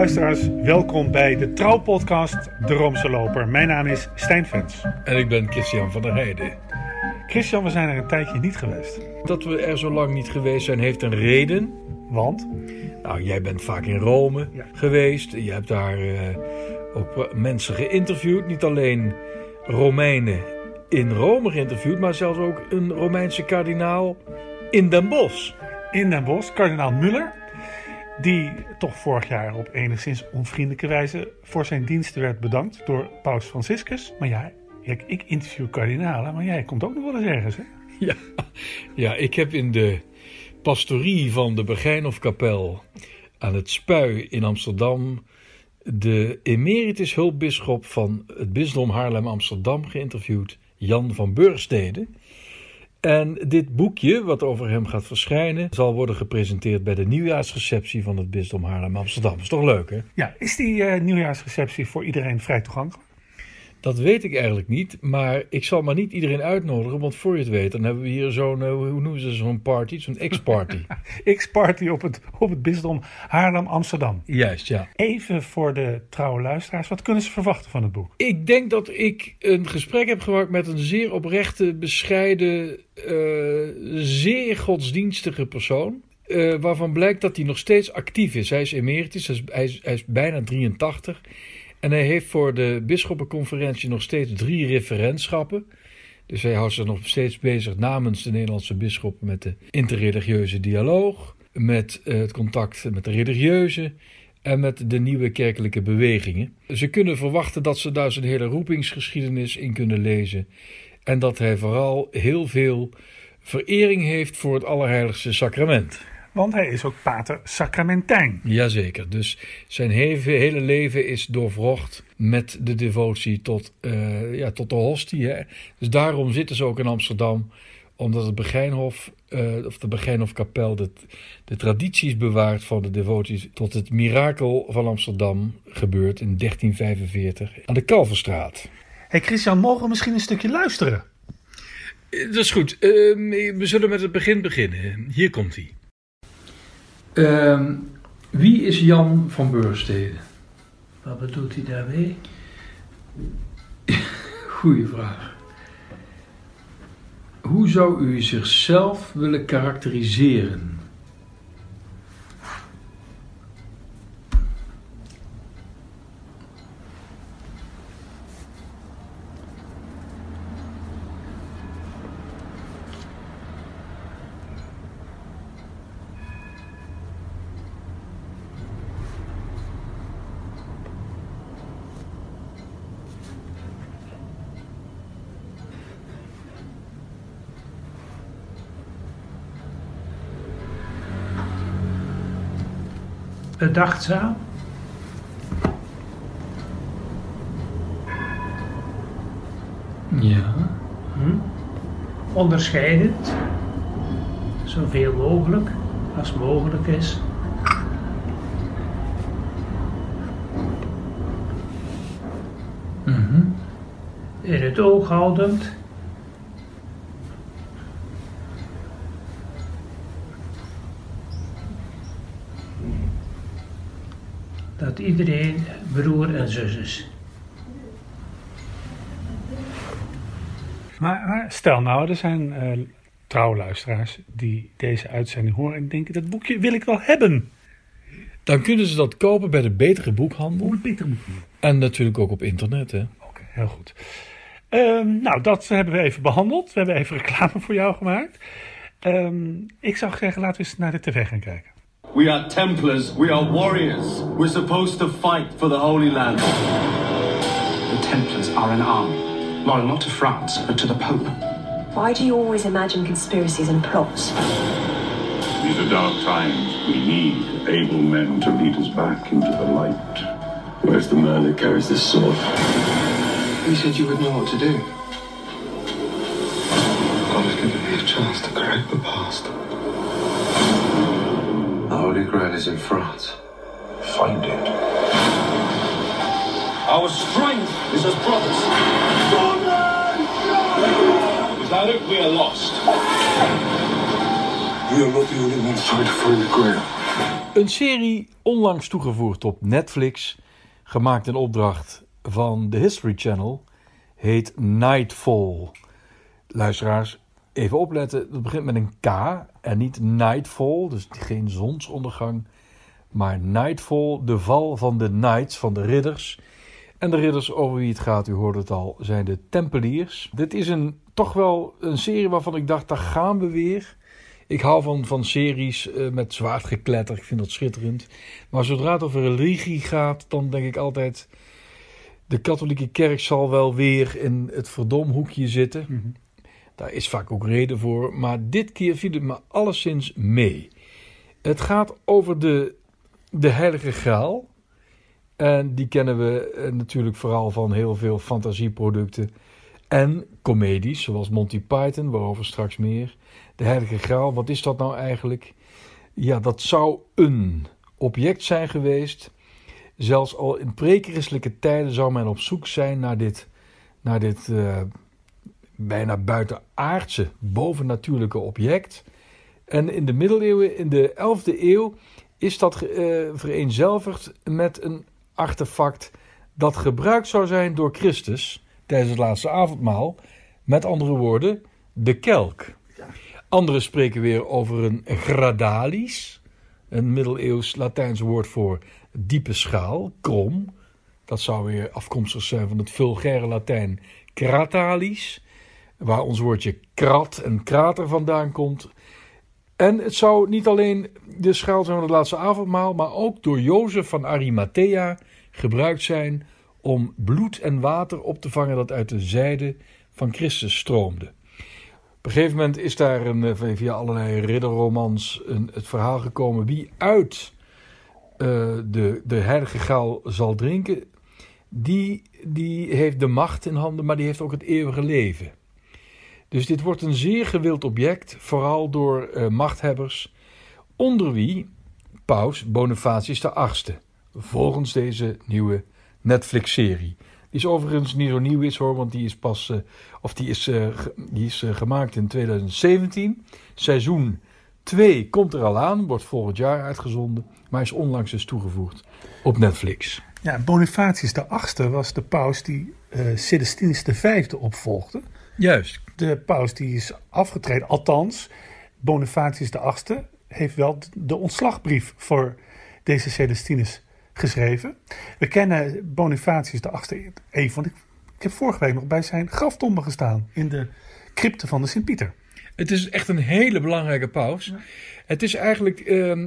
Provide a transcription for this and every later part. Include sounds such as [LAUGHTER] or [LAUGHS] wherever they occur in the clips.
luisteraars, welkom bij de trouwpodcast De Roomse Loper. Mijn naam is Stijn Vens. En ik ben Christian van der Heijden. Christian, we zijn er een tijdje niet geweest. Dat we er zo lang niet geweest zijn heeft een reden. Want? Nou, jij bent vaak in Rome Ja. geweest. Je hebt daar eh, ook mensen geïnterviewd. Niet alleen Romeinen in Rome geïnterviewd, maar zelfs ook een Romeinse kardinaal in Den Bosch. In Den Bosch, kardinaal Muller, die toch vorig jaar op enigszins onvriendelijke wijze voor zijn diensten werd bedankt door Paus Franciscus. Maar ja, ik, interview kardinalen, maar jij komt ook nog wel eens ergens, hè? Ja, ja ik heb in de pastorie van de Begijnhofkapel aan het Spui in Amsterdam de emeritus hulpbisschop van het bisdom Haarlem-Amsterdam geïnterviewd, Jan van Burgstede. En dit boekje, wat over hem gaat verschijnen, zal worden gepresenteerd bij de nieuwjaarsreceptie van het bisdom Haarlem-Amsterdam. Is toch leuk, hè? Ja, is die eh, nieuwjaarsreceptie voor iedereen vrij toegankelijk? Dat weet ik eigenlijk niet, maar ik zal maar niet iedereen uitnodigen, want voor je het weet, dan hebben we hier zo'n, eh, hoe noemen ze zo'n party, zo'n X-party. [LAUGHS] X-party op het, op het bisdom Haarlem-Amsterdam. Juist, ja. Even voor de trouwe luisteraars, wat kunnen ze verwachten van het boek? Ik denk dat ik een gesprek heb gemaakt met een zeer oprechte, bescheiden, eh, zeer godsdienstige persoon. eh, waarvan blijkt dat hij nog steeds actief is. Hij is emeritus, hij is, hij is, hij is bijna 83. En hij heeft voor de bisschoppenconferentie nog steeds drie referentschappen. Dus hij houdt zich nog steeds bezig namens de Nederlandse bisschoppen met de interreligieuze dialoog, met eh, het contact met de religieuzen en met de nieuwe kerkelijke bewegingen. Ze kunnen verwachten dat ze daar zijn hele roepingsgeschiedenis in kunnen lezen en dat hij vooral heel veel verering heeft voor het Allerheiligste Sacrament. Want hij is ook pater sacramentijn. Jazeker, dus zijn hele, hele leven is doorwrocht met de devotie tot, eh, ja, tot de hostie. Hè? Dus daarom zitten ze ook in Amsterdam, omdat het Begijnhof, eh, of de Begijnhofkapel, de, de tradities bewaart van de devoties tot het mirakel van Amsterdam gebeurt in 1345 aan de Kalverstraat. hey Christian, mogen we misschien een stukje luisteren? Eh, Dat is goed. Eh, we zullen met het begin beginnen. Hier komt hij. Ehm, wie is Jan van Beurstede? Wat bedoelt hij daarmee? [LAUGHS] Goeie vraag. Hoe zou u zichzelf willen karakteriseren? Bedachtzaam, Ja. hm? onderscheidend, zoveel mogelijk als mogelijk is. Mhm. In het oog houdend, dat iedereen broer en zus is. Maar, maar stel nou, er zijn eh trouwe luisteraars die deze uitzending horen en denken, dat boekje wil ik wel hebben. Dan kunnen ze dat kopen bij de betere boekhandel. En natuurlijk ook op internet. Hè? Oké, heel goed. Ehm, nou, dat hebben we even behandeld. We hebben even reclame voor jou gemaakt. Ehm, ik zou zeggen, laten we eens naar de tv gaan kijken. We are Templars. We are warriors. We're supposed to fight for the Holy Land. The Templars are an army, loyal not to France, but to the Pope. Why do you always imagine conspiracies and plots? These are dark times. We need able men to lead us back into the light. Where's the man that carries this sword? You said you would know what to do. God has given me a chance to correct the past. The Holy Grail is in France. Find it. Our strength is as brothers. Without it, we are lost. We are not the only ones trying to find the Grail. Een serie onlangs toegevoegd op Netflix, gemaakt in opdracht van de History Channel, heet Nightfall. Luisteraars, even opletten, het begint met een K en niet Nightfall, dus geen zonsondergang, maar Nightfall, de val van de Knights, van de ridders. En de ridders over wie het gaat, u hoort het al, zijn de Tempeliers. Dit is een, toch wel een serie waarvan ik dacht, daar gaan we weer. Ik hou van, van series uh, met zwaardgekletter, ik vind dat schitterend. Maar zodra het over religie gaat, dan denk ik altijd... de katholieke kerk zal wel weer in het verdomhoekje zitten. -hmm. Daar is vaak ook reden voor, maar dit keer viel het me alleszins mee. Het gaat over de, de Heilige Graal. En die kennen we natuurlijk vooral van heel veel fantasieproducten en comedies, zoals Monty Python, waarover straks meer. De Heilige Graal, wat is dat nou eigenlijk? Ja, dat zou een object zijn geweest. Zelfs al in prechristelijke tijden zou men op zoek zijn naar dit, naar dit uh, bijna buitenaardse, bovennatuurlijke object. En in de middeleeuwen, in de 11e eeuw, is dat uh, vereenzelvigd met een artefact dat gebruikt zou zijn door Christus tijdens het laatste avondmaal. Met andere woorden, de kelk. Anderen spreken weer over een gradalis, een middeleeuws Latijns woord voor diepe schaal, krom. Dat zou weer afkomstig zijn van het vulgaire Latijn cratalis, waar ons woordje krat en krater vandaan komt. En het zou niet alleen de schaal zijn van het laatste avondmaal, maar ook door Jozef van Arimathea gebruikt zijn om bloed en water op te vangen dat uit de zijde van Christus stroomde. Op een gegeven moment is daar een, eh, via allerlei ridderromans een, het verhaal gekomen wie uit uh, de, de heilige graal zal drinken, die, die heeft de macht in handen, maar die heeft ook het eeuwige leven. Dus dit wordt een zeer gewild object, vooral door uh, machthebbers, onder wie paus Bonifatius VIII, volgens deze nieuwe Netflix-serie. Die is overigens niet zo nieuw is hoor, want die is pas, uh, of die is, uh, die is uh, gemaakt in 2017. Seizoen 2 komt er al aan, wordt volgend jaar uitgezonden, maar is onlangs dus toegevoegd op Netflix. Ja, Bonifatius VIII was de paus die Celestinus V opvolgde. Juist. De paus die is afgetreden, althans, Bonifatius VIII heeft wel de ontslagbrief voor deze Celestinus geschreven. We kennen Bonifatius de achtste even, want ik, ik heb vorige week nog bij zijn graftombe gestaan in de crypte van de Sint-Pieter. Het is echt een hele belangrijke paus. Ja. Het is eigenlijk, uh,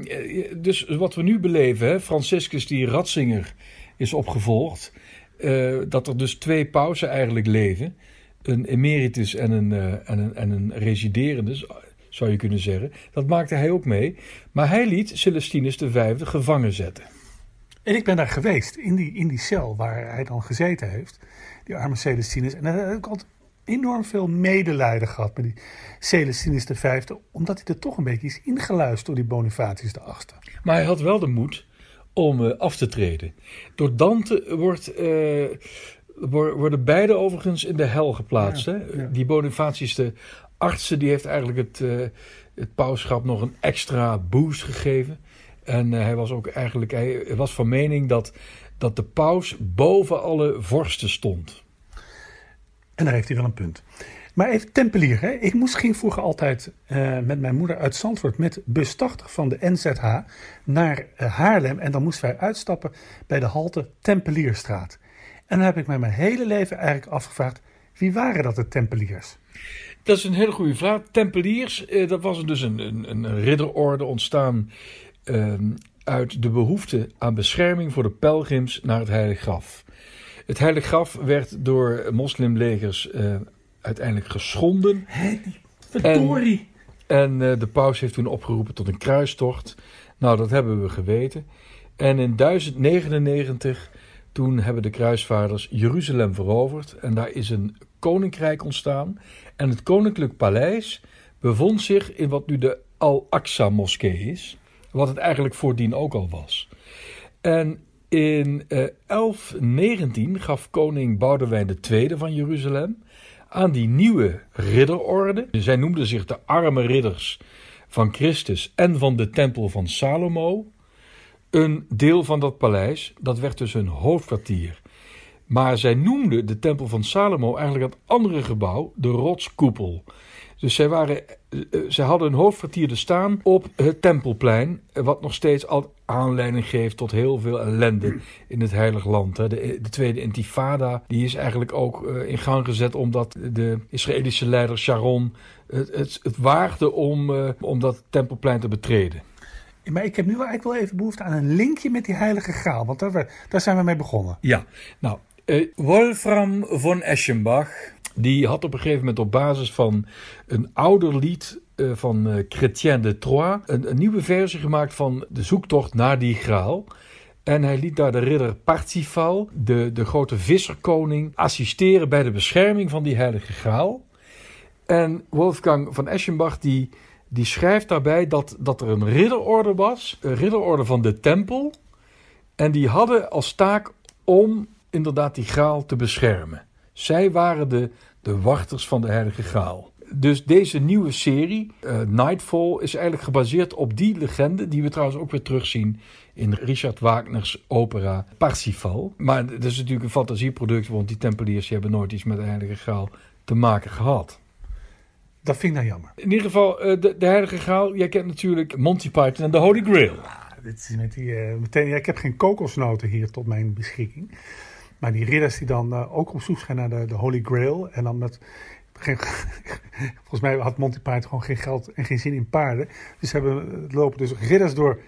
dus wat we nu beleven, hè, Franciscus die Ratzinger is opgevolgd, uh, dat er dus twee pausen eigenlijk leven. Een emeritus en een, uh, en een, en een residerende, zou je kunnen zeggen. Dat maakte hij ook mee. Maar hij liet Celestinus V gevangen zetten. En ik ben daar geweest, in die, in die cel waar hij dan gezeten heeft. Die arme Celestinus. En daar heb ik altijd enorm veel medelijden gehad met die Celestinus V. Omdat hij er toch een beetje is ingeluisterd door die Bonifatius VIII. Maar hij had wel de moed om uh, af te treden. Door Dante wordt, uh, worden beide overigens in de hel geplaatst. Ja, hè? Ja. Die Bonifatius de artsen die heeft eigenlijk het, uh, het pauschap nog een extra boost gegeven. En uh, hij was ook eigenlijk, hij was van mening dat, dat de paus boven alle vorsten stond. En daar heeft hij wel een punt. Maar even Tempelier. Hè? Ik moest, ging vroeger altijd uh, met mijn moeder uit Zandvoort met bus 80 van de NZH naar Haarlem. En dan moesten wij uitstappen bij de halte Tempelierstraat. En dan heb ik mij mijn hele leven eigenlijk afgevraagd, wie waren dat de Tempeliers? Dat is een hele goede vraag. Tempeliers, uh, dat was dus een, een, een ridderorde ontstaan uh, uit de behoefte aan bescherming voor de pelgrims naar het Heilige Graf. Het Heilige Graf werd door moslimlegers uh, uiteindelijk geschonden. Hé, verdorie! En, en uh, de paus heeft toen opgeroepen tot een kruistocht. Nou, dat hebben we geweten. En in 1099, toen hebben de kruisvaarders Jeruzalem veroverd. En daar is een koninkrijk ontstaan. En het koninklijk paleis bevond zich in wat nu de Al-Aqsa-moskee is. Wat het eigenlijk voordien ook al was. En in uh, 1119 gaf koning Boudewijn II van Jeruzalem aan die nieuwe ridderorde. Zij noemden zich de arme ridders van Christus en van de tempel van Salomo. Een deel van dat paleis. Dat werd dus hun hoofdkwartier. Maar zij noemden de tempel van Salomo eigenlijk het andere gebouw de rotskoepel. Dus zij, waren, eh, eh, zij hadden een hoofdkwartier te staan op het tempelplein. eh, Wat nog steeds al aanleiding geeft tot heel veel ellende in het heilig land. De, de tweede intifada die is eigenlijk ook in gang gezet omdat de Israëlische leider Sharon het, het, het waagde om, om dat tempelplein te betreden. Maar ik heb nu eigenlijk wel even behoefte aan een linkje met die heilige graal. Want daar, zijn we mee begonnen. Ja, nou, eh, Wolfram von Eschenbach, die had op een gegeven moment op basis van een ouder lied eh, van eh Chrétien de Troyes een, een nieuwe versie gemaakt van de zoektocht naar die graal. En hij liet daar de ridder Parsifal, de, de grote visserkoning, assisteren bij de bescherming van die heilige graal. En Wolfgang van Eschenbach die, die schrijft daarbij dat, dat er een ridderorde was, een ridderorde van de tempel. En die hadden als taak om inderdaad die graal te beschermen. Zij waren de, de wachters van de heilige graal. Dus deze nieuwe serie, eh, Nightfall, is eigenlijk gebaseerd op die legende... die we trouwens ook weer terugzien in Richard Wagner's opera Parsifal. Maar dat is natuurlijk een fantasieproduct... want die tempeliers hebben nooit iets met de heilige graal te maken gehad. Dat vind ik nou jammer. In ieder geval, eh, de, de heilige graal... jij kent natuurlijk Monty Python en de Holy Grail. Dit is met die, eh, meteen, ja, ik heb geen kokosnoten hier tot mijn beschikking. Maar die ridders die dan eh, ook op zoek zijn naar de, de Holy Grail. En dan met. Geen, [LAUGHS] volgens mij had Monty Python gewoon geen geld en geen zin in paarden. Dus hebben, lopen dus ridders door,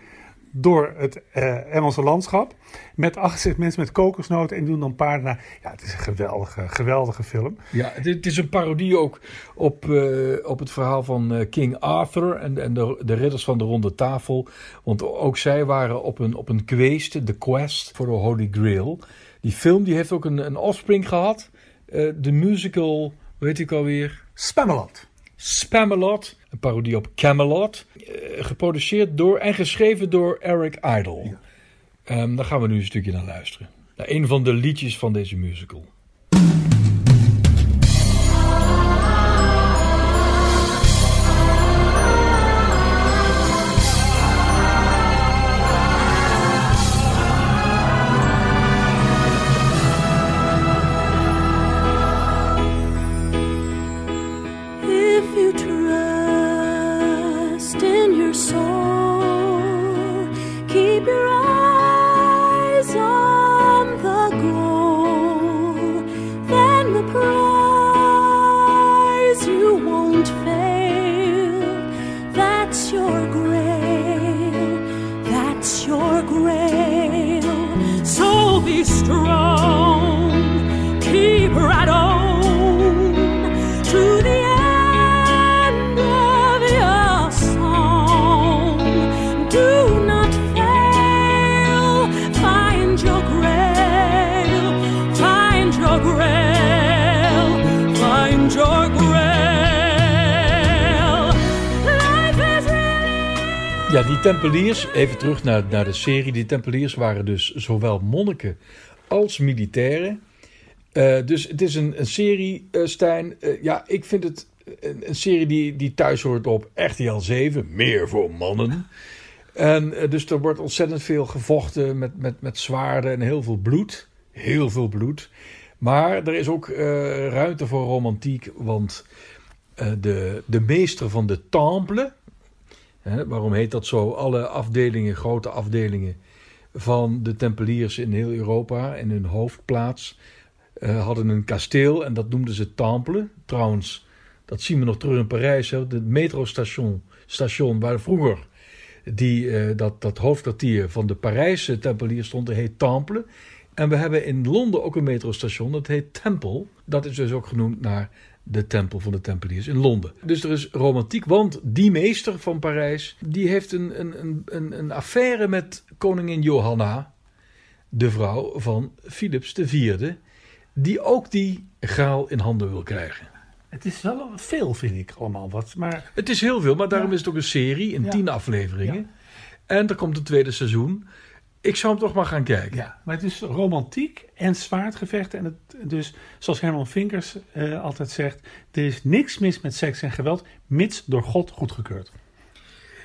door het eh, Engelse landschap. Met 68 mensen met kokosnoten en doen dan paarden naar. Ja, het is een geweldige, geweldige film. Ja, het, is een parodie ook op, eh, op het verhaal van eh, King Arthur en, en de, de ridders van de ronde tafel. Want ook zij waren op een, op een quest, de quest voor de Holy Grail. Die film die heeft ook een, een offspring gehad. Eh, de musical, weet ik alweer? Spamalot. Spamalot, een parodie op Camelot. eh, geproduceerd door en geschreven door Eric Idle. Ehm, daar gaan we nu een stukje naar luisteren. Naar een van de liedjes van deze musical. Ja, die tempeliers, even terug naar, naar de serie. Die tempeliers waren dus zowel monniken als militairen. Eh, dus het is een, een serie, eh, Stijn. eh, ja, ik vind het een, een serie die, die thuis hoort op RTL 7. Meer voor mannen. En dus er wordt ontzettend veel gevochten met, met, met zwaarden en heel veel bloed. Heel veel bloed. Maar er is ook ruimte voor romantiek, want de, de meester van de Temple, waarom heet dat zo? Alle afdelingen, grote afdelingen van de Tempeliers in heel Europa, in hun hoofdplaats, eh, hadden een kasteel en dat noemden ze Temple. Trouwens, dat zien we nog terug in Parijs, hè, het metrostation station waar vroeger die, eh, dat, dat hoofdkwartier van de Parijse Tempeliers stond, dat heet Temple. En we hebben in Londen ook een metrostation, dat heet Temple. Dat is dus ook genoemd naar de tempel van de Tempeliers in Londen. Dus er is romantiek, want die meester van Parijs... die heeft een, een, een- een, affaire met koningin Johanna... de vrouw van Philips IV... die ook die graal in handen wil krijgen. Het is wel veel, vind ik allemaal. Wat, maar Het is heel veel, maar daarom Ja. is het ook een serie in Ja. tien afleveringen. En er komt een tweede seizoen. Ik zou hem toch maar gaan kijken. Ja, maar het is romantiek en zwaardgevechten. En het, dus, zoals Herman Vinkers eh, altijd zegt, er is niks mis met seks en geweld, mits door God goedgekeurd.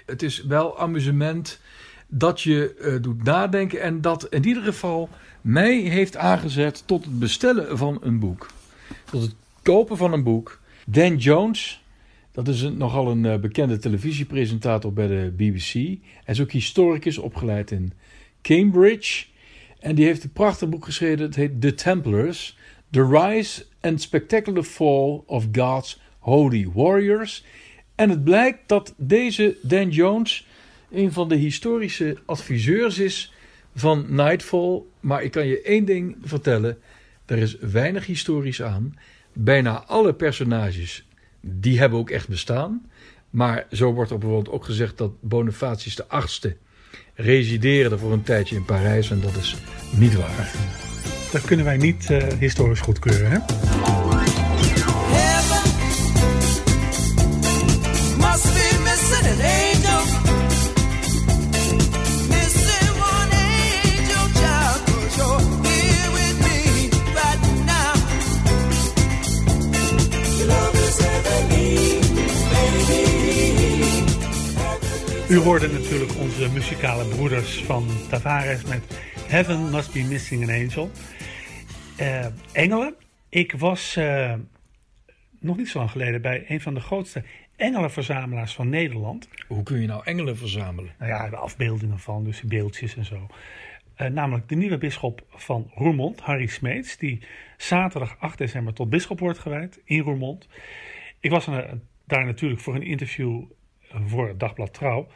Het is wel amusement. dat je eh, doet nadenken en dat in ieder geval mij heeft aangezet tot het bestellen van een boek. Tot het kopen van een boek. Dan Jones, dat is een, nogal een eh, bekende televisiepresentator bij de BBC. Hij is ook historicus, opgeleid in Cambridge. En die heeft een prachtig boek geschreven, het heet The Templars. The Rise and Spectacular Fall of God's Holy Warriors. En het blijkt dat deze Dan Jones een van de historische adviseurs is van Nightfall. Maar ik kan je één ding vertellen: er is weinig historisch aan. Bijna alle personages die hebben ook echt bestaan. Maar zo wordt er bijvoorbeeld ook gezegd dat Bonifatius de VIII resideerde voor een tijdje in Parijs. En dat is niet waar. Dat kunnen wij niet uh, historisch goedkeuren, hè? U hoorde natuurlijk onze muzikale broeders van Tavares met Heaven Must Be Missing an Angel. Uh, engelen. Ik was uh, nog niet zo lang geleden bij een van de grootste engelenverzamelaars van Nederland. Hoe kun je nou engelen verzamelen? Nou ja, de afbeeldingen van, dus beeldjes en zo. Uh, namelijk de nieuwe bisschop van Roermond, Harry Smeets, die zaterdag 8 december tot bisschop wordt gewijd in Roermond. Ik was daar natuurlijk voor een interview voor het dagblad Trouw,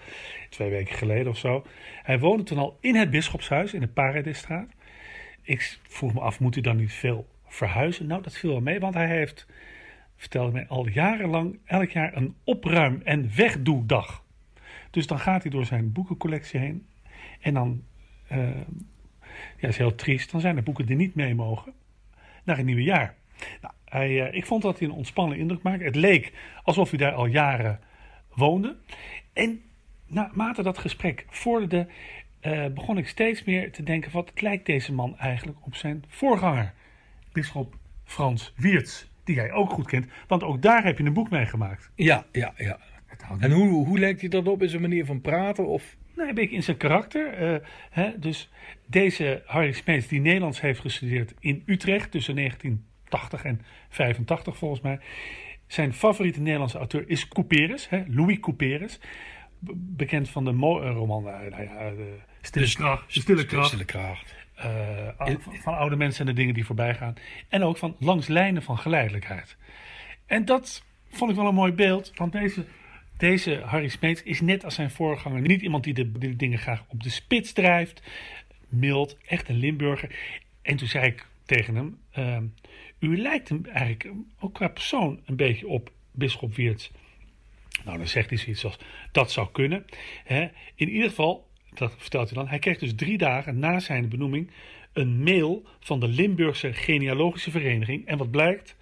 twee weken geleden of zo. Hij woonde toen al in het bisschopshuis in de Paradisstraat. Ik vroeg me af, moet hij dan niet veel verhuizen? Nou, dat viel wel mee, want hij heeft, vertelde mij, al jarenlang elk jaar een opruim- en wegdoedag. Dus dan gaat hij door zijn boekencollectie heen en dan, uh, ja, is heel triest, dan zijn er boeken die niet mee mogen naar het nieuwe jaar. Nou, hij, uh, ik vond dat hij een ontspannen indruk maakte. Het leek alsof hij daar al jaren woonde. En naarmate dat gesprek vorderde, uh, begon ik steeds meer te denken: wat lijkt deze man eigenlijk op zijn voorganger, bisschop Frans Wiertz, die jij ook goed kent, want ook daar heb je een boek mee gemaakt. Ja, ja, ja. En hoe, hoe lijkt hij dat op? in zijn manier van praten? Of? Nee, een beetje in zijn karakter. Uh, hè, dus deze Harry Smeets, die Nederlands heeft gestudeerd in Utrecht tussen 1980 en 85 volgens mij. Zijn favoriete Nederlandse auteur is Couperus, hè, Louis Couperus. Bekend van de roman uh, nou ja, de Stille, de, kracht, de Stille Kracht. Stille kracht. Uh, van oude mensen en de dingen die voorbij gaan. En ook van langs lijnen van geleidelijkheid. En dat vond ik wel een mooi beeld. Want deze, deze Harry Smeets is net als zijn voorganger niet iemand die de, de dingen graag op de spits drijft. Mild, echt een Limburger. En toen zei ik tegen hem... Uh, u lijkt hem eigenlijk ook qua persoon een beetje op Bisschop Wiertz. Nou, dan zegt hij zoiets als, dat zou kunnen. in ieder geval, dat vertelt hij dan, hij kreeg dus drie dagen na zijn benoeming een mail van de Limburgse Genealogische Vereniging. En wat blijkt,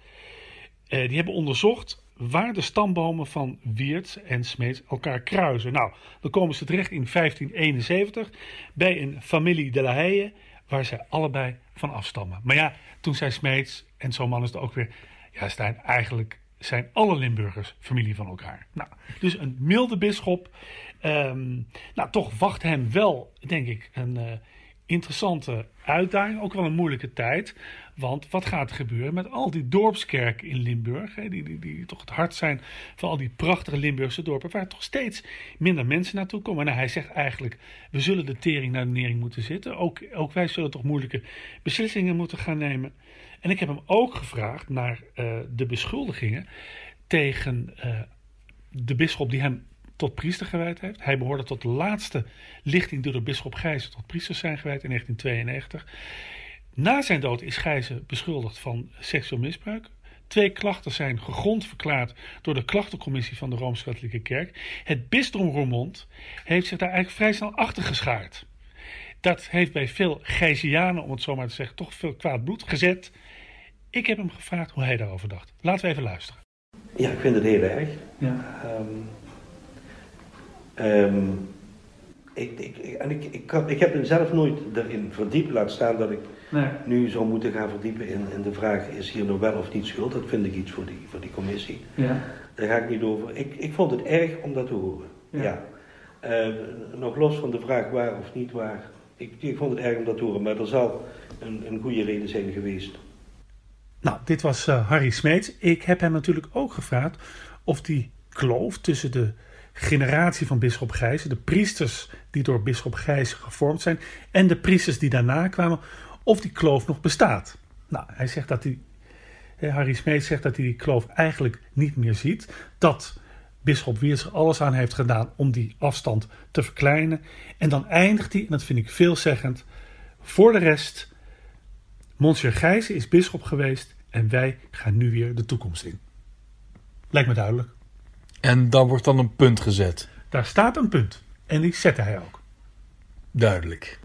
eh, die hebben onderzocht waar de stambomen van Wiertz en Smeets elkaar kruisen. Nou, dan komen ze terecht in 1571 bij een familie de la waar zij allebei van afstammen. Maar ja, toen zei Smeets, en zo'n man is er ook weer, ja, Stijn, eigenlijk zijn alle Limburgers familie van elkaar. Nou, dus een milde bisschop. Um, nou, toch wacht hem wel, denk ik, een uh, interessante uitdaging. Ook wel een moeilijke tijd. Want wat gaat er gebeuren met al die dorpskerken in Limburg? Hè, die, die, die toch het hart zijn van al die prachtige Limburgse dorpen. Waar toch steeds minder mensen naartoe komen. Nou, hij zegt eigenlijk, we zullen de tering naar de nering moeten zitten. Ook, ook wij zullen toch moeilijke beslissingen moeten gaan nemen. En ik heb hem ook gevraagd naar uh, de beschuldigingen tegen uh, de bisschop die hem tot priester gewijd heeft. Hij behoorde tot de laatste lichting door de bisschop Gijzen tot priester zijn gewijd in 1992. Na zijn dood is Gijzen beschuldigd van seksueel misbruik. Twee klachten zijn gegrond verklaard door de klachtencommissie van de Rooms-Katholieke Kerk. Het bisdom Roermond heeft zich daar eigenlijk vrij snel achter geschaard. Dat heeft bij veel Gijzianen, om het zo maar te zeggen, toch veel kwaad bloed gezet. Ik heb hem gevraagd hoe hij daarover dacht. Laten we even luisteren. Ja, ik vind het heel erg. Ja. Um, um, ik, ik, en ik, ik, ik, heb hem zelf nooit erin verdiept, laat staan dat ik nee. nu zou moeten gaan verdiepen in, in de vraag: is hier nog wel of niet schuld? Dat vind ik iets voor die, voor die commissie. Ja. Daar ga ik niet over. Ik, ik vond het erg om dat te horen. Ja. ja. Eh, nog los van de vraag waar of niet waar. Ik, ik vond het erg om dat te horen, maar er zal een, een goede reden zijn geweest. Nou, dit was eh, Harry Smeets. Ik heb hem natuurlijk ook gevraagd of die kloof tussen de generatie van Bisschop Gijzen, de priesters die door Bisschop Gijzen gevormd zijn, en de priesters die daarna kwamen, of die kloof nog bestaat. Nou, hij zegt dat hij, Harry Smeets zegt dat hij die kloof eigenlijk niet meer ziet. Dat Bisschop Wiers er alles aan heeft gedaan om die afstand te verkleinen. En dan eindigt hij, en dat vind ik veelzeggend, voor de rest. Monsieur Gijzen is bisschop geweest en wij gaan nu weer de toekomst in. Lijkt me duidelijk. En dan wordt dan een punt gezet. Daar staat een punt. En die zette hij ook. Duidelijk.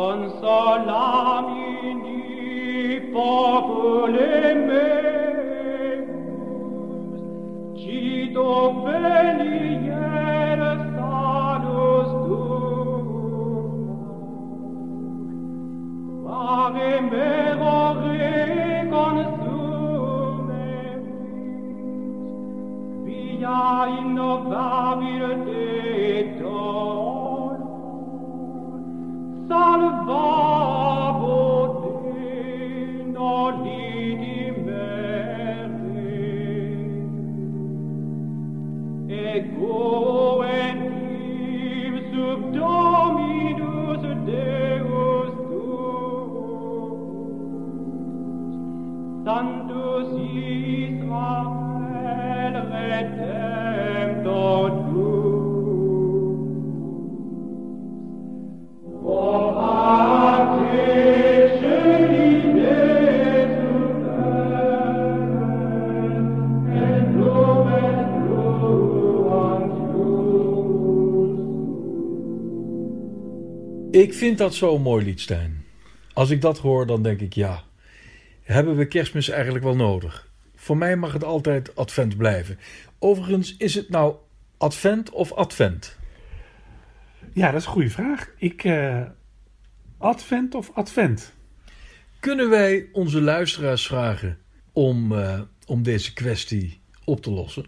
consolamini popole meus, ci do venier salus tuum, vare mero reconsumemus, via innovabile Ik vind dat zo'n mooi lied, Stijn. Als ik dat hoor, dan denk ik ja. Hebben we kerstmis eigenlijk wel nodig? Voor mij mag het altijd advent blijven. Overigens, is het nou advent of advent? Ja, dat is een goede vraag. Ik, eh, advent of advent? Kunnen wij onze luisteraars vragen om, eh, om deze kwestie op te lossen?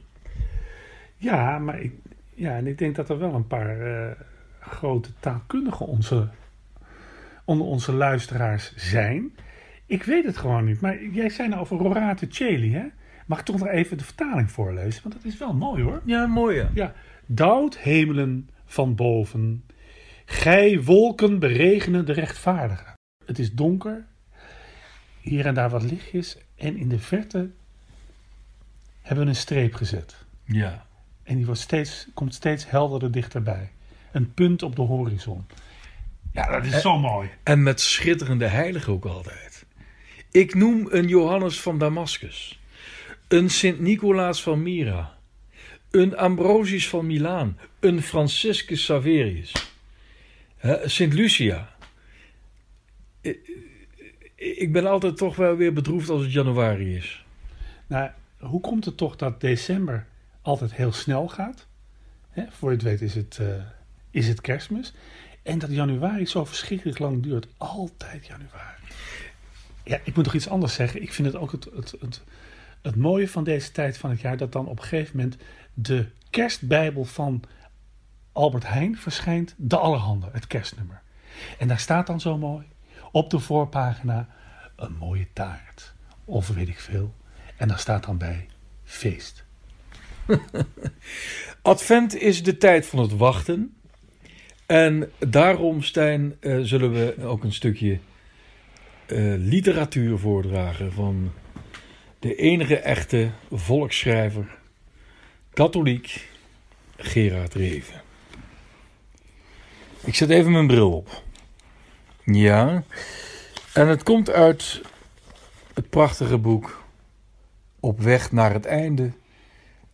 Ja, maar ik, ja, en ik denk dat er wel een paar eh, grote taalkundigen onze, onder onze luisteraars zijn. Ik weet het gewoon niet. Maar jij zei nou over Rorate Celi, hè? Mag ik toch nog even de vertaling voorlezen? Want dat is wel mooi hoor. Ja, mooi ja. Ja. Dauwt hemelen van boven. Gij wolken beregenen de rechtvaardigen. Het is donker. Hier en daar wat lichtjes. En in de verte hebben we een streep gezet. Ja. En die wordt steeds, komt steeds helderder dichterbij. Een punt op de horizon. Ja, dat is zo mooi. En met schitterende heiligen ook altijd. Ik noem een Johannes van Damascus. Een Sint Nicolaas van Myra. Een Ambrosius van Milaan. Een Franciscus Saverius. Sint Lucia. Ik- ben altijd toch wel weer bedroefd als het januari is. Nou, hoe komt het toch dat december altijd heel snel gaat? Voor je het weet is het, eh, is het kerstmis. En dat januari zo verschrikkelijk lang duurt. Altijd januari. Ja, ik moet nog iets anders zeggen. Ik vind het ook het, het, het, het mooie van deze tijd van het jaar... dat dan op een gegeven moment de kerstbijbel van Albert Heijn verschijnt. De Allerhande, het kerstnummer. En daar staat dan zo mooi op de voorpagina een mooie taart. Of weet ik veel. En daar staat dan bij feest. [LAUGHS] [LAUGHS] Advent is de tijd van het wachten. En daarom, Stijn, eh, zullen we ook een stukje eh, literatuur voordragen van de enige echte volksschrijver, katholiek, Gerard Reven. Ik zet even mijn bril op. Ja, en het komt uit het prachtige boek Op weg naar het einde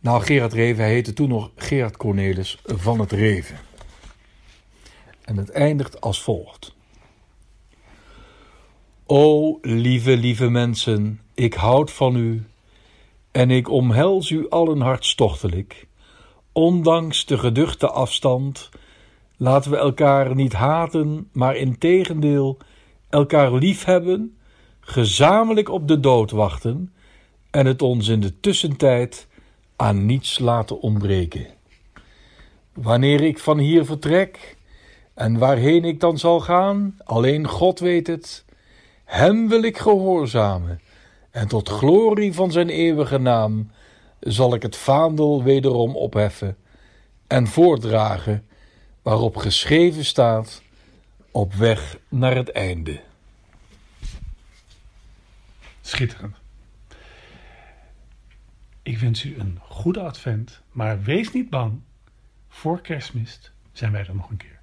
nou, Gerard Reven, heette toen nog Gerard Cornelis van het Reven. En het eindigt als volgt. O lieve, lieve mensen, ik houd van u en ik omhels u allen hartstochtelijk, Ondanks de geduchte afstand laten we elkaar niet haten, maar integendeel elkaar liefhebben, gezamenlijk op de dood wachten en het ons in de tussentijd aan niets laten ontbreken. Wanneer ik van hier vertrek en waarheen ik dan zal gaan, alleen God weet het, Hem wil ik gehoorzamen en tot glorie van Zijn eeuwige naam zal ik het vaandel wederom opheffen en voordragen waarop geschreven staat op weg naar het einde. Schitterend. Ik wens u een goede advent, maar wees niet bang. Voor kerstmis zijn wij er nog een keer.